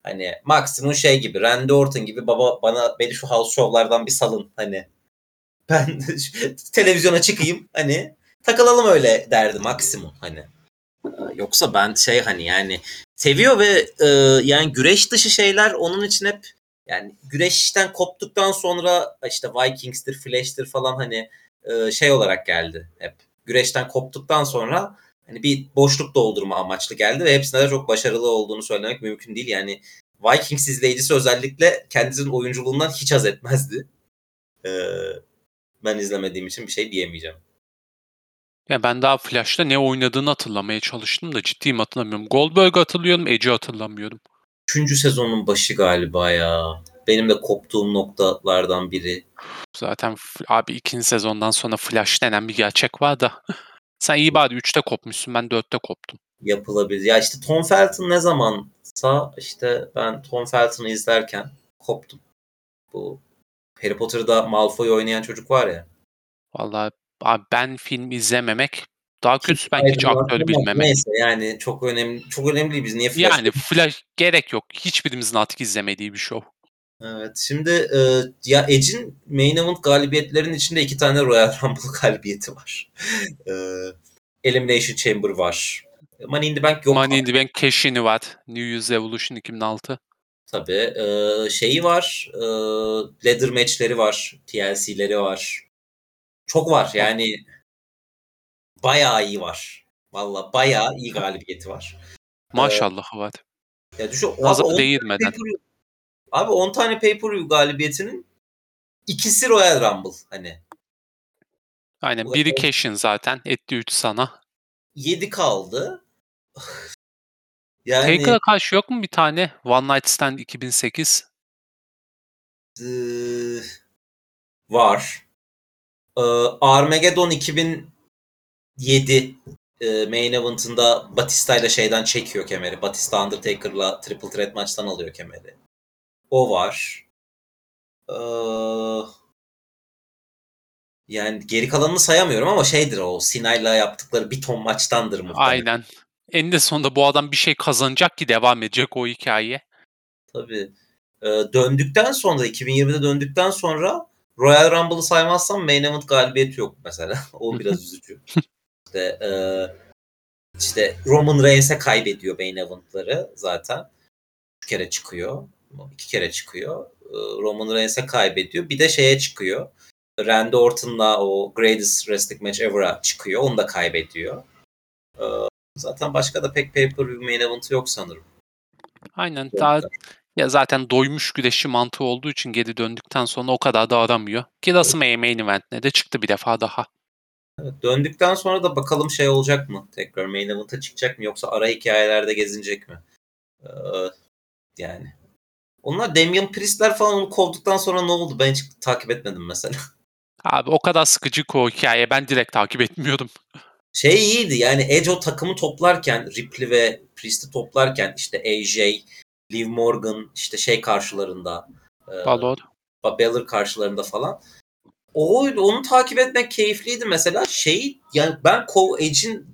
Hani maksimum şey gibi Randy Orton gibi baba bana beni şu house show'lardan bir salın hani. Ben televizyona çıkayım hani takılalım öyle derdi maksimum hani. Yoksa ben şey hani yani seviyor ve e, yani güreş dışı şeyler onun için hep yani güreşten koptuktan sonra işte Vikings'tir, Flash'tir falan hani e, şey olarak geldi hep. Güreşten koptuktan sonra hani bir boşluk doldurma amaçlı geldi ve hepsinde de çok başarılı olduğunu söylemek mümkün değil. Yani Vikings izleyicisi özellikle kendisinin oyunculuğundan hiç haz etmezdi. E, ben izlemediğim için bir şey diyemeyeceğim. Ya ben daha Flash'ta ne oynadığını hatırlamaya çalıştım da ciddiyim hatırlamıyorum. Goldberg'ı hatırlıyorum, Edge'i hatırlamıyorum. Üçüncü sezonun başı galiba ya. Benim de koptuğum noktalardan biri. Zaten abi ikinci sezondan sonra Flash denen bir gerçek var da. Sen iyi bari 3'te kopmuşsun, ben 4'te koptum. yapılabilir. Ya işte Tom Felton ne zamansa işte ben Tom Felton'ı izlerken koptum. Bu Harry Potter'da Malfoy oynayan çocuk var ya. Vallahi abi ben film izlememek daha kötüsü ben hiç aktörü bilmemek. Neyse yani çok önemli çok önemli değil. Biz niye Flash Yani Flash gerek yok. Hiçbirimizin artık izlemediği bir show. Evet. Şimdi e, ya Edge'in main event galibiyetlerinin içinde iki tane Royal Rumble galibiyeti var. e, Elimination Chamber var. Money in the Bank yok. Money in the Bank Cash'ini var. New Year's Evolution 2006. Tabii. E, şeyi var. E, ladder match'leri var. TLC'leri var. Çok var. Yani bayağı iyi var. Valla bayağı iyi galibiyeti var. Maşallah var. Ya düşün, 10 değirmeden. Abi 10 tane pay-per-view galibiyetinin ikisi Royal Rumble. Hani Aynen biri Cash'in zaten. Etti 3 sana. 7 kaldı. yani Taker'a karşı yok mu bir tane? One Night Stand 2008. eee, var. Eee, Armageddon 2007 eee, main event'ında Batista ile şeyden çekiyor kemeri. Batista Undertaker'la Triple Threat maçtan alıyor kemeri. O var. Eee, Yani geri kalanını sayamıyorum ama şeydir o Sinay'la yaptıkları bir ton maçtandır muhtemelen. Aynen. Eninde sonunda bu adam bir şey kazanacak ki devam edecek o hikaye. Tabii. Ee, döndükten sonra 2020'de döndükten sonra Royal Rumble'ı saymazsam main event galibiyeti yok mesela. o biraz üzücü. İşte, e, işte Roman Reigns'e kaybediyor main event'ları zaten. Üç kere çıkıyor. iki kere çıkıyor. Ee, Roman Reigns'e kaybediyor. Bir de şeye çıkıyor. Randy Orton'la o Greatest Wrestling Match Ever'a çıkıyor. Onu da kaybediyor. Ee, zaten başka da pek pay-per-view main event'ı yok sanırım. Aynen. Daha ya zaten doymuş güreşçi mantığı olduğu için geri döndükten sonra o kadar da aramıyor. Ki nasıl main event'ne de çıktı bir defa daha. Evet, döndükten sonra da bakalım şey olacak mı? Tekrar main event'a çıkacak mı yoksa ara hikayelerde gezinecek mi? Ee, yani. Onlar Damian Priest'ler falan onu kovduktan sonra ne oldu? Ben hiç takip etmedim mesela. Abi o kadar sıkıcı ki o hikaye. Ben direkt takip etmiyordum. Şey iyiydi yani Edge o takımı toplarken Ripley ve Priest'i toplarken işte AJ, Liv Morgan işte şey karşılarında e, Balor. Balor karşılarında falan. O onu takip etmek keyifliydi mesela. Şey yani ben Cole Edge'in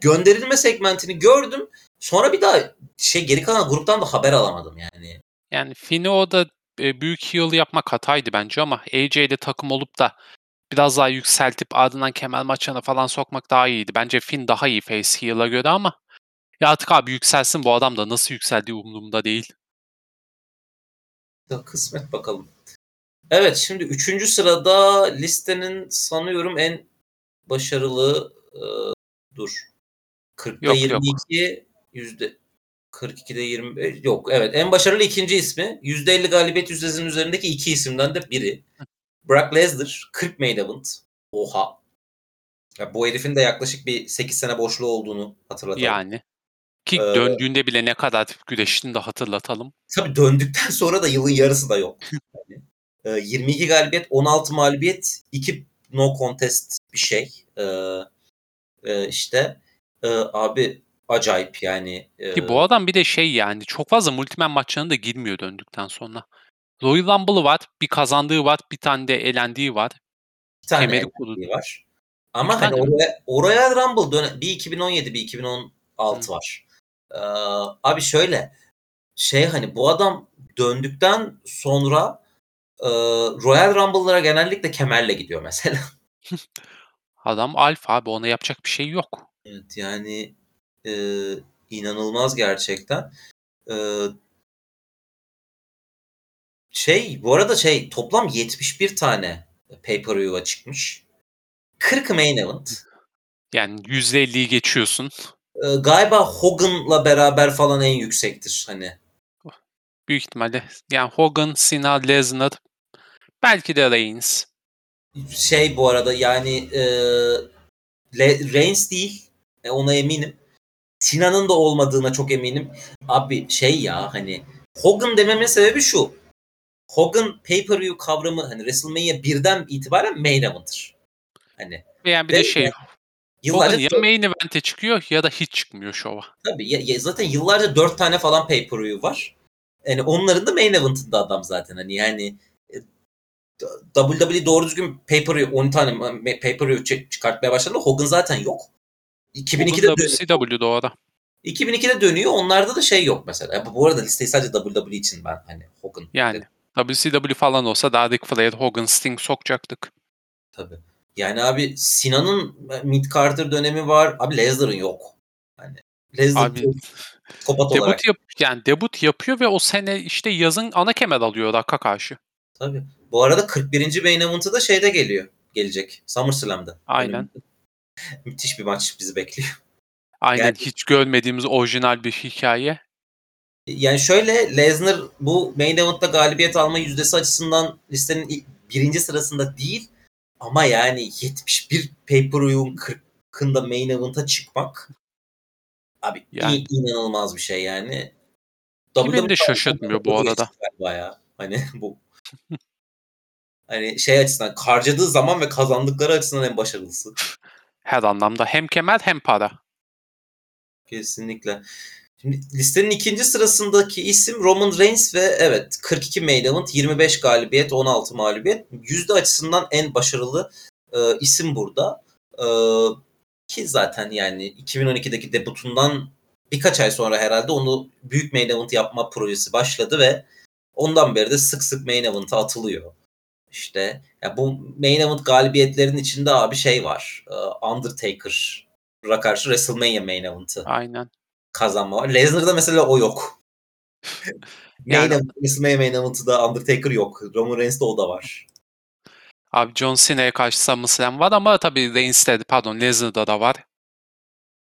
gönderilme segmentini gördüm. Sonra bir daha şey geri kalan gruptan da haber alamadım yani. Yani Finn'i o da e, büyük heel yapmak hataydı bence ama AJ ile takım olup da biraz daha yükseltip ardından kemer maçına falan sokmak daha iyiydi. Bence Finn daha iyi face heel'a göre ama ya artık abi yükselsin bu adam da nasıl yükseldiği umurumda değil. Ya kısmet bakalım. Evet şimdi üçüncü sırada listenin sanıyorum en başarılı e, dur. 40'da Yok, 22 yok. yüzde 42'de 20 yok evet en başarılı ikinci ismi %50 galibiyet yüzdesinin üzerindeki iki isimden de biri. Brock Lesnar 40 main event. Oha. Ya bu herifin de yaklaşık bir 8 sene boşluğu olduğunu hatırlatalım. Yani. Ki Ee, döndüğünde bile ne kadar güreştiğini de hatırlatalım. Tabii döndükten sonra da yılın yarısı da yok. Yani, e, 22 galibiyet, 16 mağlubiyet, 2 no contest bir şey. E, e, işte e, abi acayip yani. E, Ki bu adam bir de şey yani çok fazla multiman maçlarına da girmiyor döndükten sonra. Royal Rumble'ı var, bir kazandığı var, bir tane de elendiği var. bir tane kemeri elendiği var. Ama İki hani tane mi? oraya, oraya Rumble döne, bir 2017 bir 2016 Hı. var. E, abi şöyle şey hani bu adam döndükten sonra e, Royal Rumble'lara genellikle kemerle gidiyor mesela. Adam alfa abi ona yapacak bir şey yok. Evet yani e, inanılmaz gerçekten. E, şey bu arada şey toplam 71 tane pay-per-view'a çıkmış. 40 main event. Yani %50'yi geçiyorsun. E, galiba Hogan'la beraber falan en yüksektir hani. Büyük ihtimalle. Yani Hogan, Cena, Lesnar, belki de Reigns. Şey bu arada yani e, Le- Reigns değil. E, ona eminim. Sina'nın da olmadığına çok eminim. Abi şey ya hani Hogan dememin sebebi şu. Hogan pay-per-view kavramı hani WrestleMania 1'den itibaren main event'ır. Hani yani bir Ve de şey yıllarca ya main event'e çıkıyor ya da hiç çıkmıyor şova. tabii ya, ya zaten yıllarca 4 tane falan pay-per-view var. Yani onların da main event'ında adam zaten hani yani e, WWE doğru düzgün pay-per-view 10 tane pay-per-view çı- çıkartmaya başladı. Hogan zaten yok. 2002'de Hogan dön- WCW'de o da. 2002'de dönüyor. Onlarda da şey yok mesela. Bu- arada listeyi sadece WWE için ben hani Hogan Yani WCW falan olsa daha Ric Flair, Hogan, Sting sokacaktık. Tabii. Yani abi Sinan'ın Mid Carter dönemi var. Abi Lesnar'ın yok. Hani Lesnar Abi olarak. debut yap yani debut yapıyor ve o sene işte yazın ana kemer alıyor Rock'a karşı. Tabii. Bu arada 41. main event'ı da şeyde geliyor. Gelecek. SummerSlam'da. Aynen. Önümüzde. Müthiş bir maç bizi bekliyor. Aynen Yani- hiç görmediğimiz orijinal bir hikaye. Yani şöyle Lesnar bu main event'ta galibiyet alma yüzdesi açısından listenin ilk, birinci sırasında değil. Ama yani 71 pay-per-view'un 40'ında main event'a çıkmak abi Yani. in- inanılmaz bir şey yani. beni de WWE şaşırtmıyor bu arada. Ya. Hani bu hani şey açısından harcadığı zaman ve kazandıkları açısından en başarılısı. Her anlamda hem kemer hem para. Kesinlikle. Listenin ikinci sırasındaki isim Roman Reigns ve evet 42 main event, 25 galibiyet, 16 mağlubiyet. Yüzde açısından en başarılı e, isim burada. E, ki zaten yani 2012'deki debutundan birkaç ay sonra herhalde onu büyük main event yapma projesi başladı ve ondan beri de sık sık main event'a atılıyor. İşte ya bu main event galibiyetlerin içinde abi şey var. E, Undertaker'a karşı WrestleMania main event'ı Aynen. Kazanma var. Lesnar'da mesela o yok. main Yani- event, WrestleMania main event'da Undertaker yok. Roman Reigns'te o da var. Abi John Cena'ya karşı SummerSlam var ama tabii Reigns'te pardon Lesnar'da da var.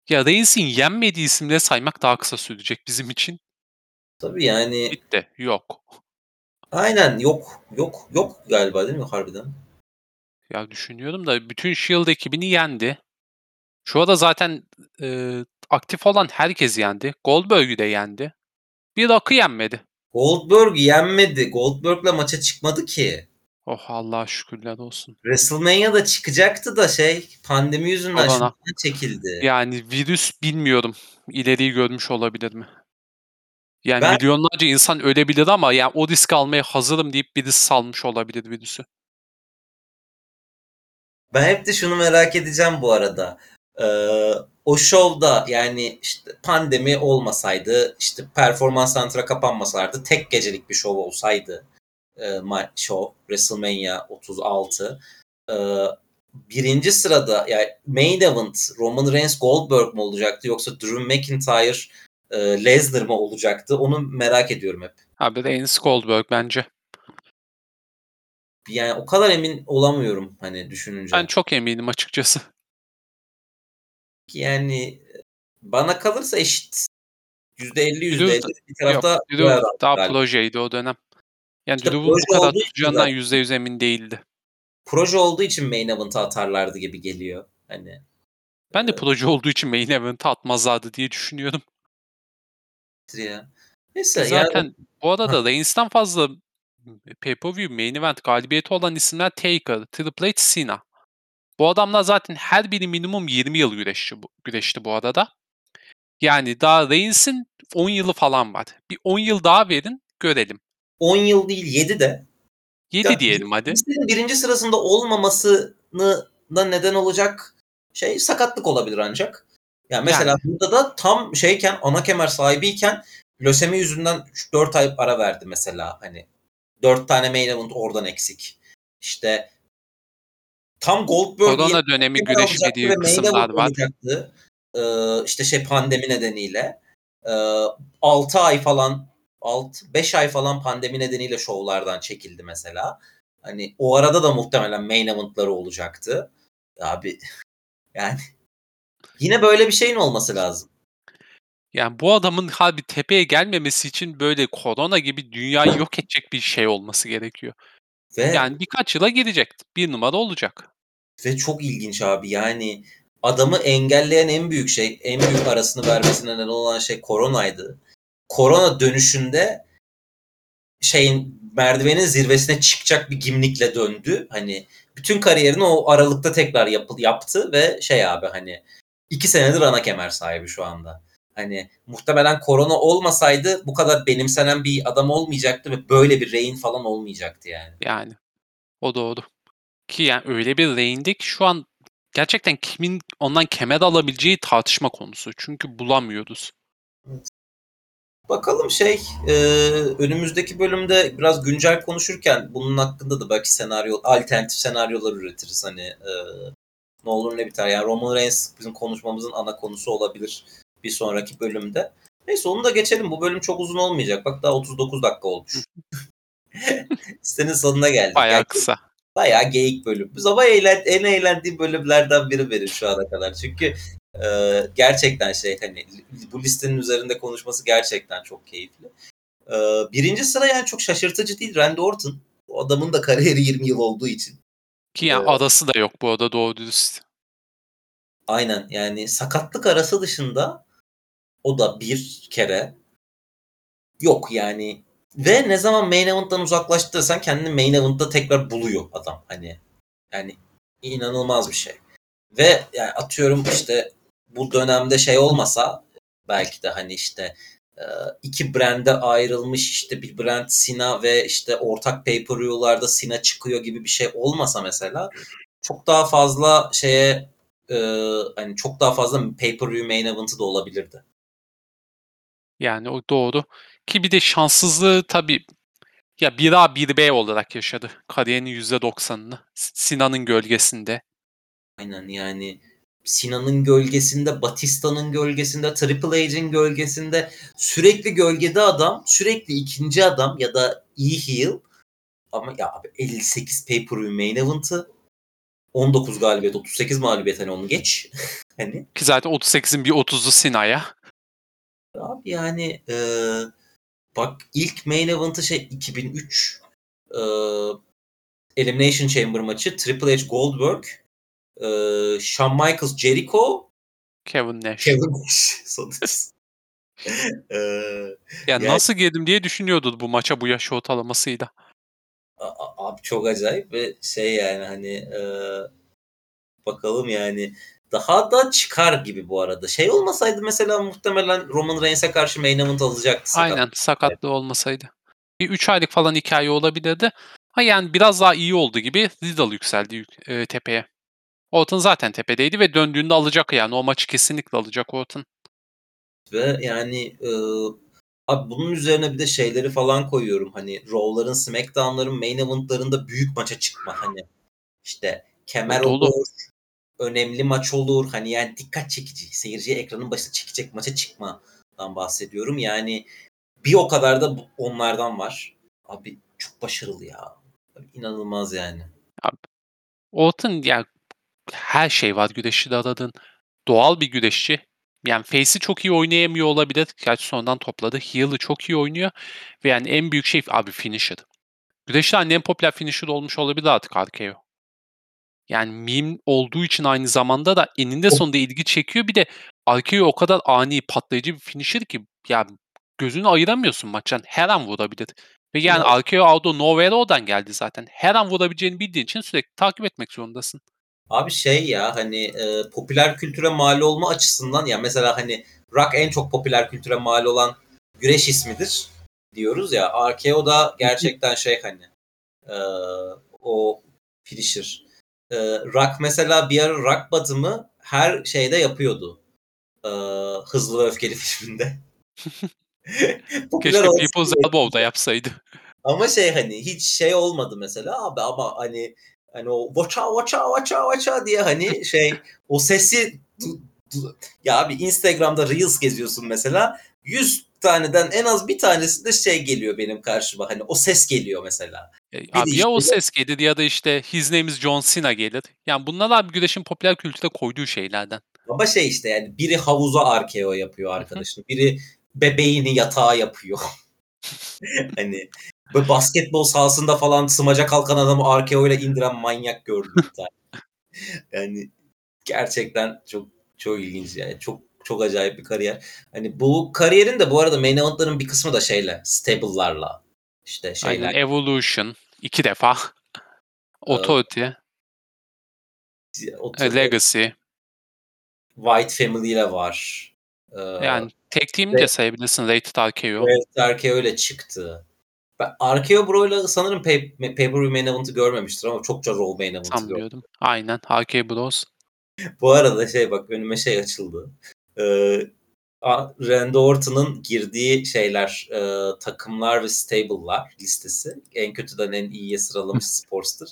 Ya Reigns'in yenmediği isimleri saymak daha kısa sürecek bizim için. Tabii yani Bitti. Yok. aynen yok. Yok. Yok galiba değil mi harbiden? Ya düşünüyorum da bütün Shield ekibini yendi. Şu anda zaten e, aktif olan herkes yendi. Goldberg'ü de yendi. Bir Rock'ı yenmedi. Goldberg yenmedi. Goldberg'la maça çıkmadı ki. Oh Allah'a şükürler olsun. WrestleMania'da çıkacaktı da şey pandemi yüzünden şundan çekildi. Yani virüs bilmiyorum. İleriyi görmüş olabilir mi? Yani Ben- milyonlarca insan ölebilir ama yani o riski almaya hazırım deyip birisi salmış olabilir virüsü. Ben hep de şunu merak edeceğim bu arada. Ee, o şovda yani işte pandemi olmasaydı, işte performans santra kapanmasaydı, tek gecelik bir şov olsaydı, e, şov WrestleMania 36. e, birinci sırada yani main event Roman Reigns Goldberg mu olacaktı yoksa Drew McIntyre e, Lesnar mı olacaktı? Onu merak ediyorum hep. Abi Reigns Goldberg bence. Yani o kadar emin olamıyorum hani düşününce. Ben çok eminim açıkçası. Yani bana kalırsa eşit. %50 Drew- %50 bir tarafta Yok, Royal daha galiba. projeydi o dönem. Yani İşte Drew'un bu kadar tutacağından zaten. %100 emin değildi. proje olduğu için main event'a atarlardı gibi geliyor. Hani Ben de Evet. proje olduğu için main event'e atmazlardı diye düşünüyorum. ya. Neyse yani Zaten bu arada Reigns'ten fazla pay-per-view main event galibiyeti olan isimler Taker, Triple H, Cena. Bu adamlar zaten her biri minimum 20 yıl güreşti bu, güreşti bu arada. Yani daha Reigns'in 10 yılı falan var. Bir 10 yıl daha verin görelim. 10 yıl değil 7 de 7 Ya, diyelim hadi. birinci sırasında olmamasını da neden olacak şey sakatlık olabilir ancak. Yani mesela burada da tam şeyken ana kemer sahibiyken lösemi yüzünden 4 ay ara verdi mesela hani 4 tane main event oradan eksik. İşte tam Goldberg Korona dönemi ve main kısımlar var. Ee, işte şey pandemi nedeniyle. Ee, 6 ay falan 6 5 ay falan pandemi nedeniyle şovlardan çekildi mesela. Hani o arada da muhtemelen main event'ları olacaktı. Abi yani yine böyle bir şeyin olması lazım. Yani bu adamın harbi tepeye gelmemesi için böyle korona gibi dünyayı yok edecek bir şey olması gerekiyor. Ve Yani birkaç yıla girecek. Bir numara olacak. ve çok ilginç abi. Yani adamı engelleyen en büyük şey, en büyük arasını vermesine neden olan şey koronaydı. Korona dönüşünde şeyin merdivenin zirvesine çıkacak bir gimnikle döndü. Hani bütün kariyerini o aralıkta tekrar yapı, yaptı ve şey abi hani iki senedir ana kemer sahibi şu anda. Hani muhtemelen korona olmasaydı bu kadar benimsenen bir adam olmayacaktı ve böyle bir reign falan olmayacaktı yani. Yani o doğru. Ki yani öyle bir reign'de ki şu an gerçekten kimin ondan kemer alabileceği tartışma konusu. Çünkü bulamıyoruz. Bakalım şey e, önümüzdeki bölümde biraz güncel konuşurken bunun hakkında da belki senaryo alternatif senaryolar üretiriz hani e, ne olur ne biter yani Roman Reigns bizim konuşmamızın ana konusu olabilir bir sonraki bölümde. Neyse onu da geçelim bu bölüm çok uzun olmayacak bak daha 39 dakika olmuş. Listenin sonuna geldik. Bayağı Yani kısa. bayağı geyik bölüm. Biz ama eğlen, en eğlendiğim bölümlerden biri benim şu ana kadar. Çünkü e, gerçekten şey hani bu listenin üzerinde konuşması gerçekten çok keyifli. E, birinci sıra yani çok şaşırtıcı değil. Randy Orton. O adamın da kariyeri 20 yıl olduğu için. Ki yani Evet. arası da yok bu arada doğru dürüst. Aynen yani sakatlık arası dışında o da bir kere yok yani. Ve ne zaman main event'tan uzaklaştırırsan kendini main event'ta tekrar buluyor adam. Hani yani inanılmaz bir şey. Ve yani atıyorum işte bu dönemde şey olmasa belki de hani işte e, iki brand'e ayrılmış işte bir brand Sina ve işte ortak pay-per-view'larda Sina çıkıyor gibi bir şey olmasa mesela çok daha fazla şeye e, hani çok daha fazla pay-per-view main event'ı da olabilirdi. Yani o doğru. Ki bir de şanssızlığı tabii ya 1A 1B olarak yaşadı. Kariyerinin %90'ını. Sinan'ın gölgesinde. Aynen yani Sinan'ın gölgesinde, Batista'nın gölgesinde, Triple H'in gölgesinde sürekli gölgede adam, sürekli ikinci adam ya da iyi heel. Ama ya abi 58 pay-per-view main event'ı 19 galibiyet, 38 mağlubiyet hani onu geç. hani Ki zaten 38'in bir 30'u Sina'ya. Abi yani e, bak ilk main event'ı şey 2003 e, Elimination Chamber maçı Triple H Goldberg e, Shawn Michaels Jericho Kevin Nash. Kevin Nash sonuç. e, Yani, Yani- nasıl girdim diye düşünüyordu bu maça bu yaş ortalamasıyla. abi çok acayip ve şey yani hani e, bakalım yani daha da çıkar gibi bu arada. Şey olmasaydı mesela muhtemelen Roman Reigns'e karşı main event alacaktı. sakat. Aynen sakatlığı olmasaydı. Bir 3 aylık falan hikaye olabilirdi. Ha yani biraz daha iyi oldu gibi Riddle yükseldi yük- e, tepeye. Orton zaten tepedeydi ve döndüğünde alacak yani o maçı kesinlikle alacak Orton. Ve yani e, abi bunun üzerine bir de şeyleri falan koyuyorum. Hani Raw'ların, SmackDown'ların main event'larında büyük maça çıkma hani. işte kemer olur, önemli maç olur. Hani yani dikkat çekici, seyirciyi ekranın başına çekecek maça çıkmadan bahsediyorum. Yani bir o kadar da onlardan var. Abi çok başarılı ya. Abi inanılmaz yani. Orton yani her şey var güreşçide aradığın. Doğal bir güreşçi. Yani Face'i çok iyi oynayamıyor olabilir. Gerçi sonradan topladı. Heel'ı çok iyi oynuyor. Ve yani en büyük şey abi finisher. Güreşlerin en popüler finisher olmuş olabilir artık RKO. Yani meme olduğu için aynı zamanda da eninde sonunda ilgi çekiyor. Bir de RKO o kadar ani patlayıcı bir finisher ki ya gözünü ayıramıyorsun maçtan. Her an vurabilir. Ve yani Ya- RKO out of nowhere oradan geldi zaten. Her an vurabileceğini bildiğin için sürekli takip etmek zorundasın. Abi şey ya hani e, popüler kültüre mal olma açısından ya mesela hani rock en çok popüler kültüre mal olan güreş ismidir diyoruz ya. RKO da gerçekten şey hani e, o finisher. E, rock mesela bir ara rock batımı her şeyde yapıyordu. E, Hızlı ve Öfkeli filminde. Keşke People's. Elbow'da yapsaydı. Ama şey hani hiç şey olmadı mesela abi ama hani hani o vaça vaça vaça vaça diye hani şey o sesi du- du- ya abi Instagram'da Reels geziyorsun mesela 100 taneden en az bir tanesinde şey geliyor benim karşıma hani o ses geliyor mesela. E, Abi ya o işte- ses gelir ya da işte His Name is John Cena gelir. Yani bunlar abi güreşin popüler kültüre koyduğu şeylerden. Ama şey işte yani biri havuza RKO yapıyor arkadaşın. Biri bebeğini yatağa yapıyor. hani böyle basketbol sahasında falan smaca kalkan adamı RKO ile indiren manyak gördüm. Yani gerçekten çok çok ilginç yani. Çok çok acayip bir kariyer. Hani bu kariyerin de bu arada main event'ların bir kısmı da şeyle, stable'larla işte şeyler. Aynen Evolution iki defa. Authority, o- e, Legacy. White Family ile var. Ee, Yani tek team de sayabilirsin Rated RKO. Evet, RKO öyle çıktı. Ben RKO Bro'yla sanırım pay, pay-per-view main event'ı görmemiştir ama çokça Raw main event'ı gördüm. Aynen. RK Bros. Bu arada şey bak önüme şey açıldı. Ee, A- Randy Orton'un girdiği şeyler, e, takımlar ve stable'lar listesi. En kötüden en iyiye sıralamış Sportster.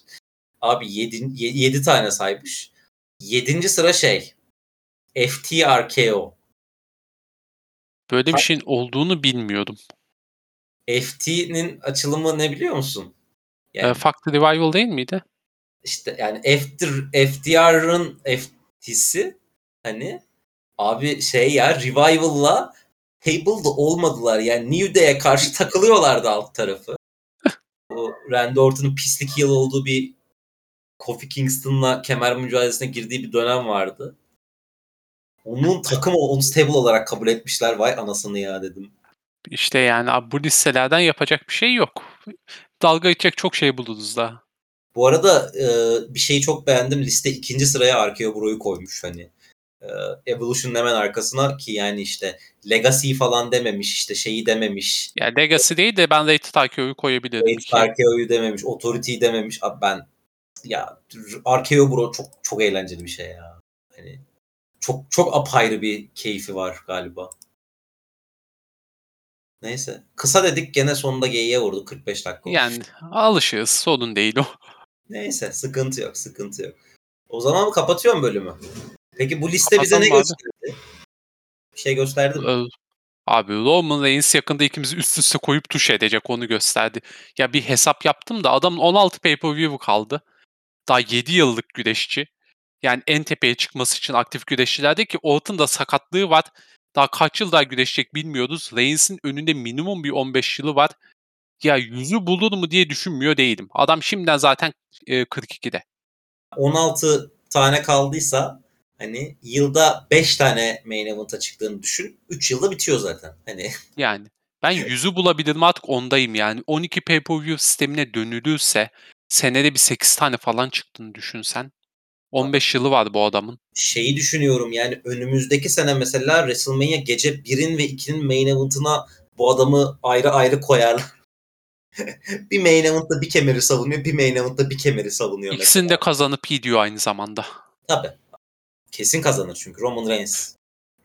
Abi 7, 7 tane saymış. 7. sıra şey. FTRKO. Böyle bir şeyin olduğunu bilmiyordum. FT'nin açılımı ne biliyor musun? E, Yani Factory Revival değil miydi? işte yani FTR, FTR'ın FT'si hani abi şey ya Revival'la Table'da olmadılar. Yani New Day'e karşı takılıyorlardı alt tarafı. o Randy Orton'un pislik yıl olduğu bir Kofi Kingston'la kemer mücadelesine girdiği bir dönem vardı. Onun takımı onu stable olarak kabul etmişler. Vay anasını ya dedim. İşte yani abi bu listelerden yapacak bir şey yok. Dalga geçecek çok şey buluruz daha. Bu arada e, bir şeyi çok beğendim. Liste ikinci sıraya Arkeo Bro'yu koymuş hani. Ee, Evolution'ın hemen arkasına ki yani işte Legacy falan dememiş, işte şeyi dememiş. Ya Legacy değil de ben Rated Arkeo'yu koyabilirim. İki. Arkeo'yu dememiş, Authority'yi dememiş. Abi ben ya Arkeo Bro çok çok eğlenceli bir şey ya. Hani çok çok apayrı bir keyfi var galiba. Neyse. Kısa dedik gene sonunda geyiğe vurdu 45 dakika. olmuş. Yani alışığız. Sorun değil o. Neyse sıkıntı yok sıkıntı yok. O zaman kapatıyorum bölümü. Peki bu liste bize ne abi. gösterdi? Bir şey gösterdi mi? Abi Roman Reigns yakında ikimizi üst üste koyup tuş edecek onu gösterdi. Ya bir hesap yaptım da adamın 16 pay-per-view kaldı. Daha 7 yıllık güreşçi. Yani en tepeye çıkması için aktif güreşçilerde ki Orton da sakatlığı var. Daha kaç yıl daha güreşecek bilmiyoruz. Reigns'in önünde minimum bir 15 yılı var. Ya yüzü bulur mu diye düşünmüyor değilim. Adam şimdiden zaten e, 42'de. 16 tane kaldıysa hani yılda 5 tane main event'a çıktığını düşün. 3 yılda bitiyor zaten. Hani Yani ben yüzü bulabilir mi artık ondayım yani. 12 pay-per-view sistemine dönülürse senede bir 8 tane falan çıktığını düşünsen. 15 yılı var bu adamın. şeyi düşünüyorum yani önümüzdeki sene mesela WrestleMania gece 1'in ve 2'nin main event'ına bu adamı ayrı ayrı koyarlar. bir main event'ta bir kemeri savunuyor, bir main event'ta bir kemeri savunuyor mesela. İkisini de kazanıp gidiyor aynı zamanda. Tabii. Kesin kazanır çünkü Roman Reigns.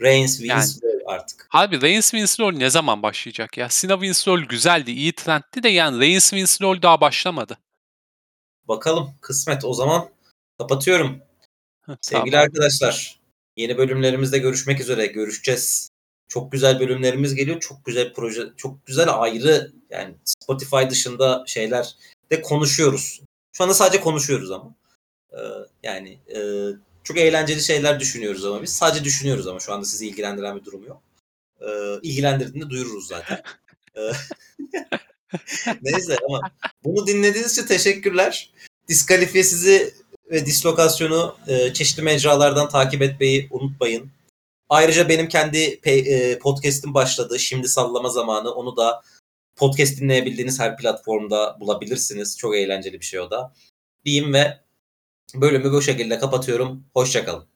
Reigns wins artık. Abi Reigns Vince Roll ne zaman başlayacak ya? Cena Vince Roll güzeldi, iyi trendti de yani Reigns Vince Roll daha başlamadı. Bakalım kısmet o zaman kapatıyorum. Sevgili tamam. arkadaşlar, yeni bölümlerimizde görüşmek üzere. Görüşeceğiz. Çok güzel bölümlerimiz geliyor. Çok güzel proje, çok güzel ayrı yani Spotify dışında şeyler de konuşuyoruz. Şu anda sadece konuşuyoruz ama. Ee, yani e, çok eğlenceli şeyler düşünüyoruz ama biz sadece düşünüyoruz ama şu anda sizi ilgilendiren bir durum yok. Ee, ilgilendirdiğinde duyururuz zaten. Ee, Neyse ama bunu dinlediğiniz için teşekkürler. Diskalifiye sizi ve dislokasyonu e, çeşitli mecralardan takip etmeyi unutmayın. Ayrıca benim kendi e, podcast'im başladı. Şimdi sallama zamanı. Onu da podcast dinleyebildiğiniz her platformda bulabilirsiniz. Çok eğlenceli bir şey o da. Diyeyim ve bölümü bu şekilde kapatıyorum. Hoşçakalın.